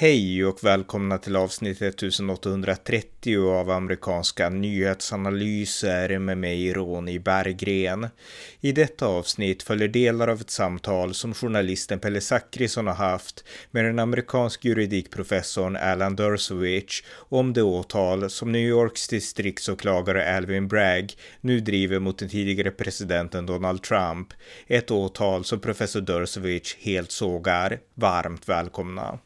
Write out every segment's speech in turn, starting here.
Hej och välkomna till avsnitt 1830 av amerikanska nyhetsanalyser med mig Ronny Berggren. I detta avsnitt följer delar av ett samtal som journalisten Pelle Zackrisson har haft med den amerikansk juridikprofessorn Alan Dershowitz om det åtal som New Yorks distriktsåklagare Alvin Bragg nu driver mot den tidigare presidenten Donald Trump. Ett åtal som professor Dershowitz helt sågar. Varmt välkomna!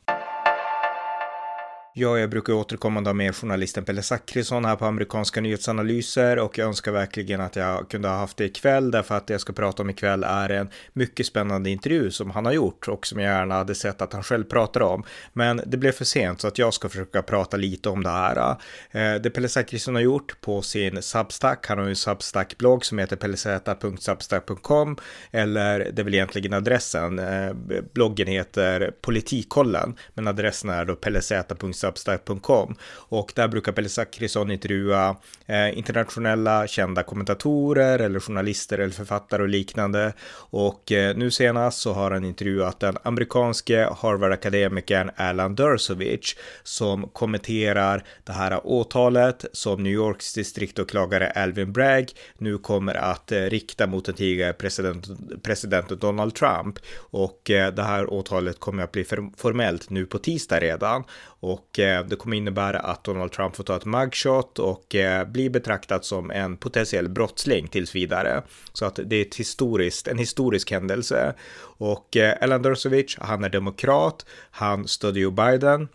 Ja, jag brukar återkommande ha med journalisten Pelle Zackrisson här på amerikanska nyhetsanalyser och jag önskar verkligen att jag kunde ha haft det ikväll därför att det jag ska prata om ikväll är en mycket spännande intervju som han har gjort och som jag gärna hade sett att han själv pratar om. Men det blev för sent så att jag ska försöka prata lite om det här. Eh, det Pelle Zackrisson har gjort på sin Substack, han har ju en Substack-blogg som heter pellezeta.substack.com eller det är väl egentligen adressen. Eh, bloggen heter Politikkollen men adressen är då pellezeta.substack substack.com och där brukar Pelle Zackrisson intervjua eh, internationella kända kommentatorer eller journalister eller författare och liknande. Och eh, nu senast så har han intervjuat den amerikanske Harvard-akademikern Alan Dershowitz som kommenterar det här åtalet som New Yorks distriktåklagare Alvin Bragg nu kommer att eh, rikta mot den tidigare president, presidenten Donald Trump. Och eh, det här åtalet kommer att bli formellt nu på tisdag redan. Och eh, det kommer innebära att Donald Trump får ta ett mugshot och eh, bli betraktad som en potentiell brottsling tills vidare. Så att det är ett historiskt, en historisk händelse. Och eh, Alan Dershowitz, han är demokrat, han stödjer Joe Biden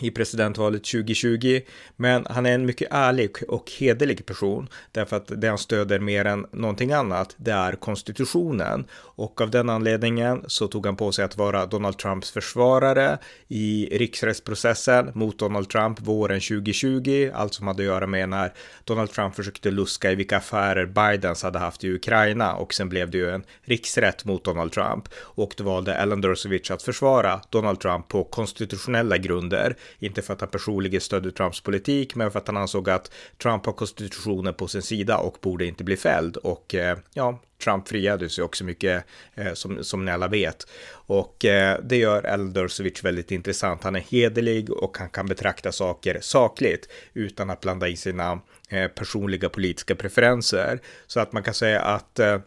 i presidentvalet 2020. Men han är en mycket ärlig och hederlig person därför att det han stöder mer än någonting annat, det är konstitutionen. Och av den anledningen så tog han på sig att vara Donald Trumps försvarare i riksrättsprocessen mot Donald Trump våren 2020, allt som hade att göra med när Donald Trump försökte luska i vilka affärer Bidens hade haft i Ukraina och sen blev det ju en riksrätt mot Donald Trump och då valde Ellen Dershowitz att försvara Donald Trump på konstitutionella grunder inte för att han personligen stödde Trumps politik, men för att han ansåg att Trump har konstitutionen på sin sida och borde inte bli fälld. Och eh, ja, Trump friades ju också mycket, eh, som, som ni alla vet. Och eh, det gör Eldersovic väldigt intressant. Han är hederlig och han kan betrakta saker sakligt utan att blanda in sina eh, personliga politiska preferenser. Så att man kan säga att eh,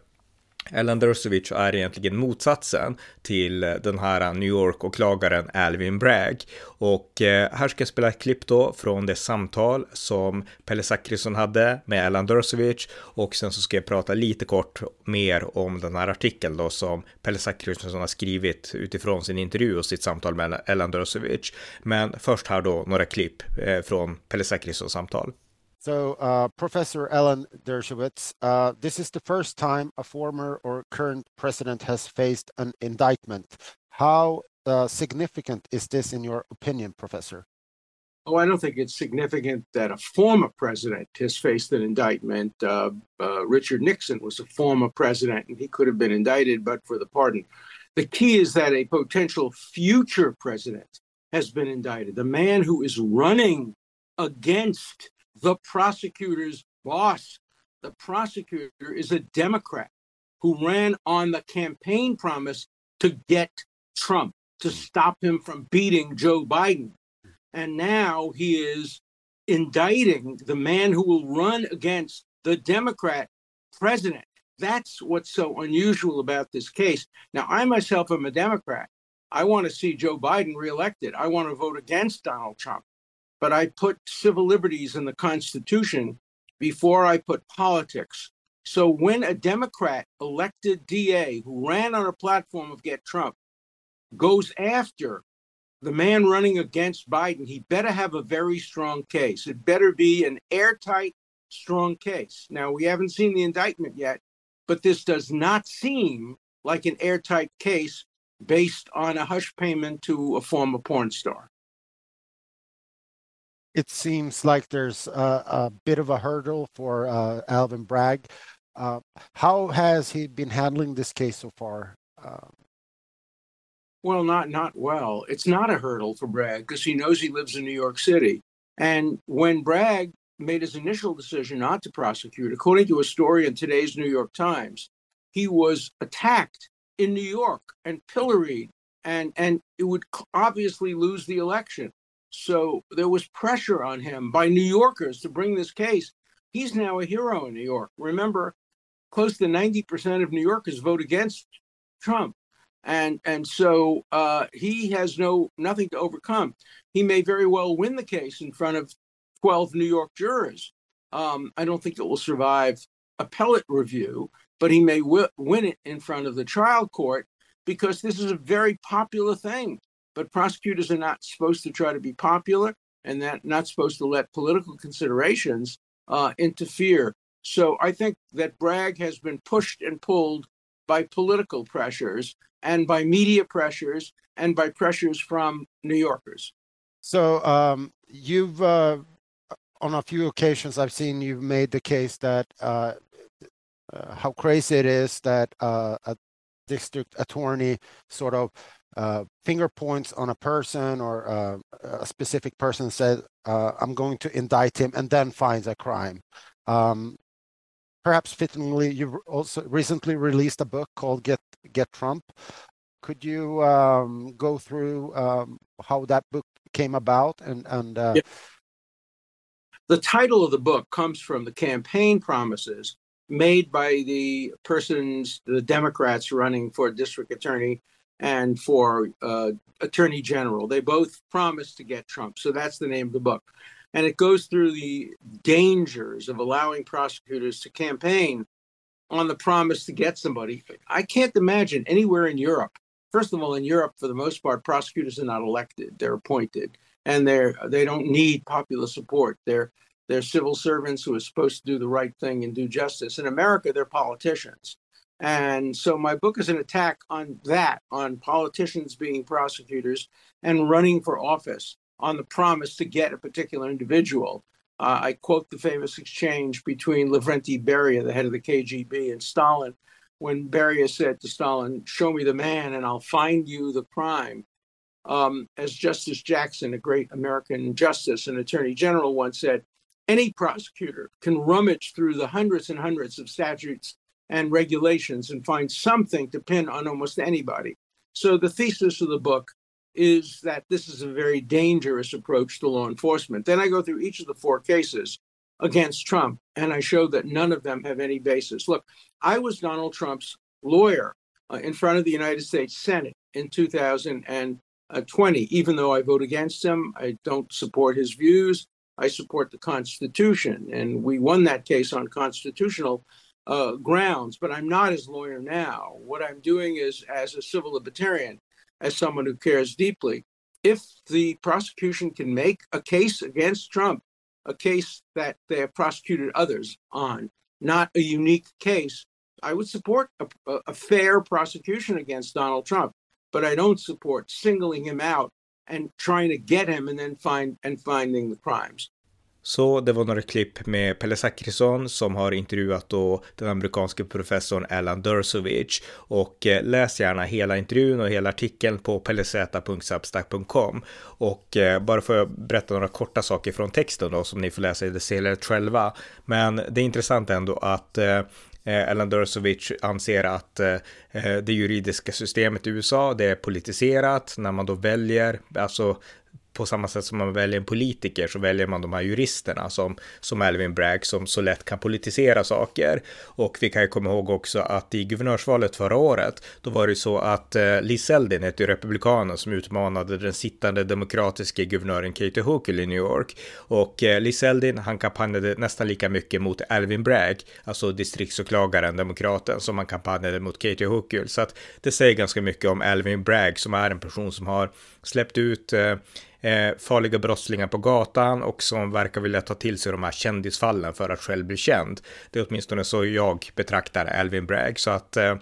Ellen Dersovic är egentligen motsatsen till den här New York-åklagaren Alvin Bragg. Och eh, här ska jag spela ett klipp då från det samtal som Pelle Zackrisson hade med Ellen Dersovic och sen så ska jag prata lite kort mer om den här artikeln då som Pelle Zackrisson har skrivit utifrån sin intervju och sitt samtal med Ellen Dersovic. Men först här då några klipp eh, från Pelle Zackrissons samtal. So, uh, Professor Ellen Dershowitz, uh, this is the first time a former or current president has faced an indictment. How uh, significant is this, in your opinion, Professor? Oh, I don't think it's significant that a former president has faced an indictment. Uh, uh, Richard Nixon was a former president and he could have been indicted, but for the pardon. The key is that a potential future president has been indicted. The man who is running against the prosecutor's boss. The prosecutor is a Democrat who ran on the campaign promise to get Trump, to hmm. stop him from beating Joe Biden. And now he is indicting the man who will run against the Democrat president. That's what's so unusual about this case. Now, I myself am a Democrat. I want to see Joe Biden reelected. I want to vote against Donald Trump but I put civil liberties in the Constitution before I put politics. So when a Democrat elected DA who ran on a platform of Get Trump goes after the man running against Biden, he better have a very strong case. It better be an airtight, strong case. Now, we haven't seen the indictment yet, but this does not seem like an airtight case based on a hush payment to a former porn star it seems like there's a, a bit of a hurdle for uh, Alvin Bragg. Uh, how has he been handling this case so far? Um, well, not not well. It's not a hurdle for Bragg because he knows he lives in New York City. And when Bragg made his initial decision not to prosecute, according to a story in today's New York Times, he was attacked in New York and pilloried and and it would obviously lose the election. So there was pressure on him by New Yorkers to bring this case. He's now a hero in New York. Remember, close to 90% of New Yorkers vote against Trump. And and so uh, he has no nothing to overcome. He may very well win the case in front of 12 New York jurors. Um, I don't think it will survive appellate review, but he may w- win it in front of the trial court because this is a very popular thing. But prosecutors are not supposed to try to be popular and that not supposed to let political considerations uh, interfere. So I think that Bragg has been pushed and pulled by political pressures and by media pressures and by pressures from New Yorkers. So um, you've, uh, on a few occasions, I've seen you've made the case that uh, uh, how crazy it is that uh, a district attorney sort of uh, finger points on a person or uh, a specific person said, I'm going to indict him and then finds a crime. Um, perhaps fittingly, you've also recently released a book called Get Get Trump. Could you um, go through um, how that book came about and and uh... yeah. the title of the book comes from the campaign promises made by the persons, the Democrats running for district attorney and for uh, attorney general. They both promised to get Trump, so that's the name of the book and it goes through the dangers of allowing prosecutors to campaign on the promise to get somebody. I can't imagine anywhere in Europe. First of all, in Europe, for the most part, prosecutors are not elected; they're appointed, and they're they don't need popular support. They're they're civil servants who are supposed to do the right thing and do justice. In America, they're politicians. And so my book is an attack on that, on politicians being prosecutors and running for office on the promise to get a particular individual. Uh, I quote the famous exchange between Lavrenti Beria, the head of the KGB, and Stalin, when Beria said to Stalin, Show me the man and I'll find you the crime. Um, as Justice Jackson, a great American justice and attorney general, once said, any prosecutor can rummage through the hundreds and hundreds of statutes and regulations and find something to pin on almost anybody. So the thesis of the book is that this is a very dangerous approach to law enforcement. Then I go through each of the four cases against Trump, and I show that none of them have any basis. Look, I was Donald Trump's lawyer uh, in front of the United States Senate in 2020. Even though I vote against him, I don't support his views. I support the Constitution, and we won that case on constitutional uh, grounds. But I'm not his lawyer now. What I'm doing is, as a civil libertarian, as someone who cares deeply. If the prosecution can make a case against Trump, a case that they have prosecuted others on, not a unique case, I would support a, a fair prosecution against Donald Trump. But I don't support singling him out and trying to get him and then find and finding the crimes. Så det var några klipp med Pelle Zackrisson som har intervjuat då den amerikanske professorn Alan Dersovic och eh, läs gärna hela intervjun och hela artikeln på pellez.substack.com och eh, bara får jag berätta några korta saker från texten då som ni får läsa i det senare själva. Men det är intressant ändå att eh, Ellen Alan Dersovic anser att eh, eh, det juridiska systemet i USA, det är politiserat. När man då väljer, alltså på samma sätt som man väljer en politiker så väljer man de här juristerna som, som Alvin Bragg som så lätt kan politisera saker. Och vi kan ju komma ihåg också att i guvernörsvalet förra året, då var det ju så att eh, Lee Zeldin hette ju republikanen som utmanade den sittande demokratiska guvernören Katie Hochul i New York. Och eh, Lee Zeldin, han kampanjade nästan lika mycket mot Alvin Bragg, alltså distriktsåklagaren, demokraten, som han kampanjade mot Katie Hochul. Så att det säger ganska mycket om Alvin Bragg som är en person som har släppt ut eh, eh, farliga brottslingar på gatan och som verkar vilja ta till sig de här kändisfallen för att själv bli känd. Det är åtminstone så jag betraktar Alvin Bragg. Så att eh,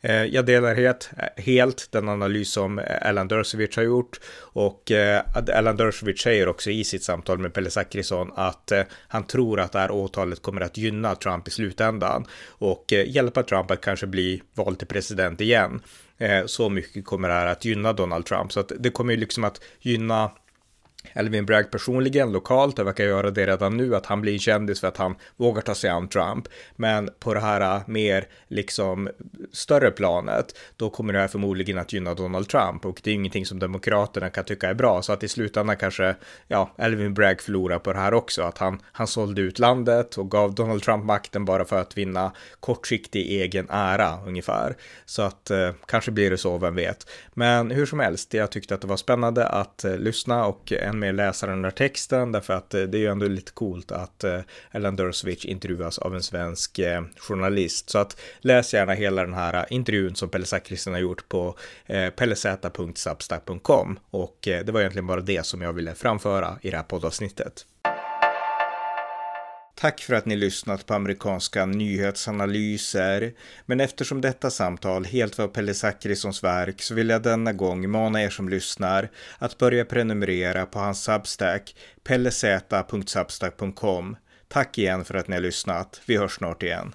eh jag delar helt, eh, helt den analys som eh, Alan Dershowitz har gjort och eh, Alan Dershowitz säger också i sitt samtal med Pelle Zackrisson att eh, han tror att det här åtalet kommer att gynna Trump i slutändan och eh, hjälpa Trump att kanske bli vald till president igen. Så mycket kommer det här att gynna Donald Trump så att det kommer ju liksom att gynna Elvin Bragg personligen, lokalt, det verkar göra det redan nu, att han blir en kändis för att han vågar ta sig an Trump. Men på det här äh, mer liksom större planet, då kommer det här förmodligen att gynna Donald Trump och det är ingenting som Demokraterna kan tycka är bra. Så att i slutändan kanske, ja, Elvin Bragg förlorar på det här också, att han, han sålde ut landet och gav Donald Trump makten bara för att vinna kortsiktig egen ära ungefär. Så att eh, kanske blir det så, vem vet. Men hur som helst, jag tyckte att det var spännande att eh, lyssna och än mer läsa den där texten därför att eh, det är ju ändå lite coolt att eh, Ellen Dersovich intervjuas av en svensk eh, journalist. Så att läs gärna hela den här intervjun som Pelle Zackrisson har gjort på pellez.substack.com och det var egentligen bara det som jag ville framföra i det här poddavsnittet. Tack för att ni lyssnat på amerikanska nyhetsanalyser. Men eftersom detta samtal helt var Pelle Zachrissons verk så vill jag denna gång mana er som lyssnar att börja prenumerera på hans Substack, pellez.substack.com. Tack igen för att ni har lyssnat. Vi hörs snart igen.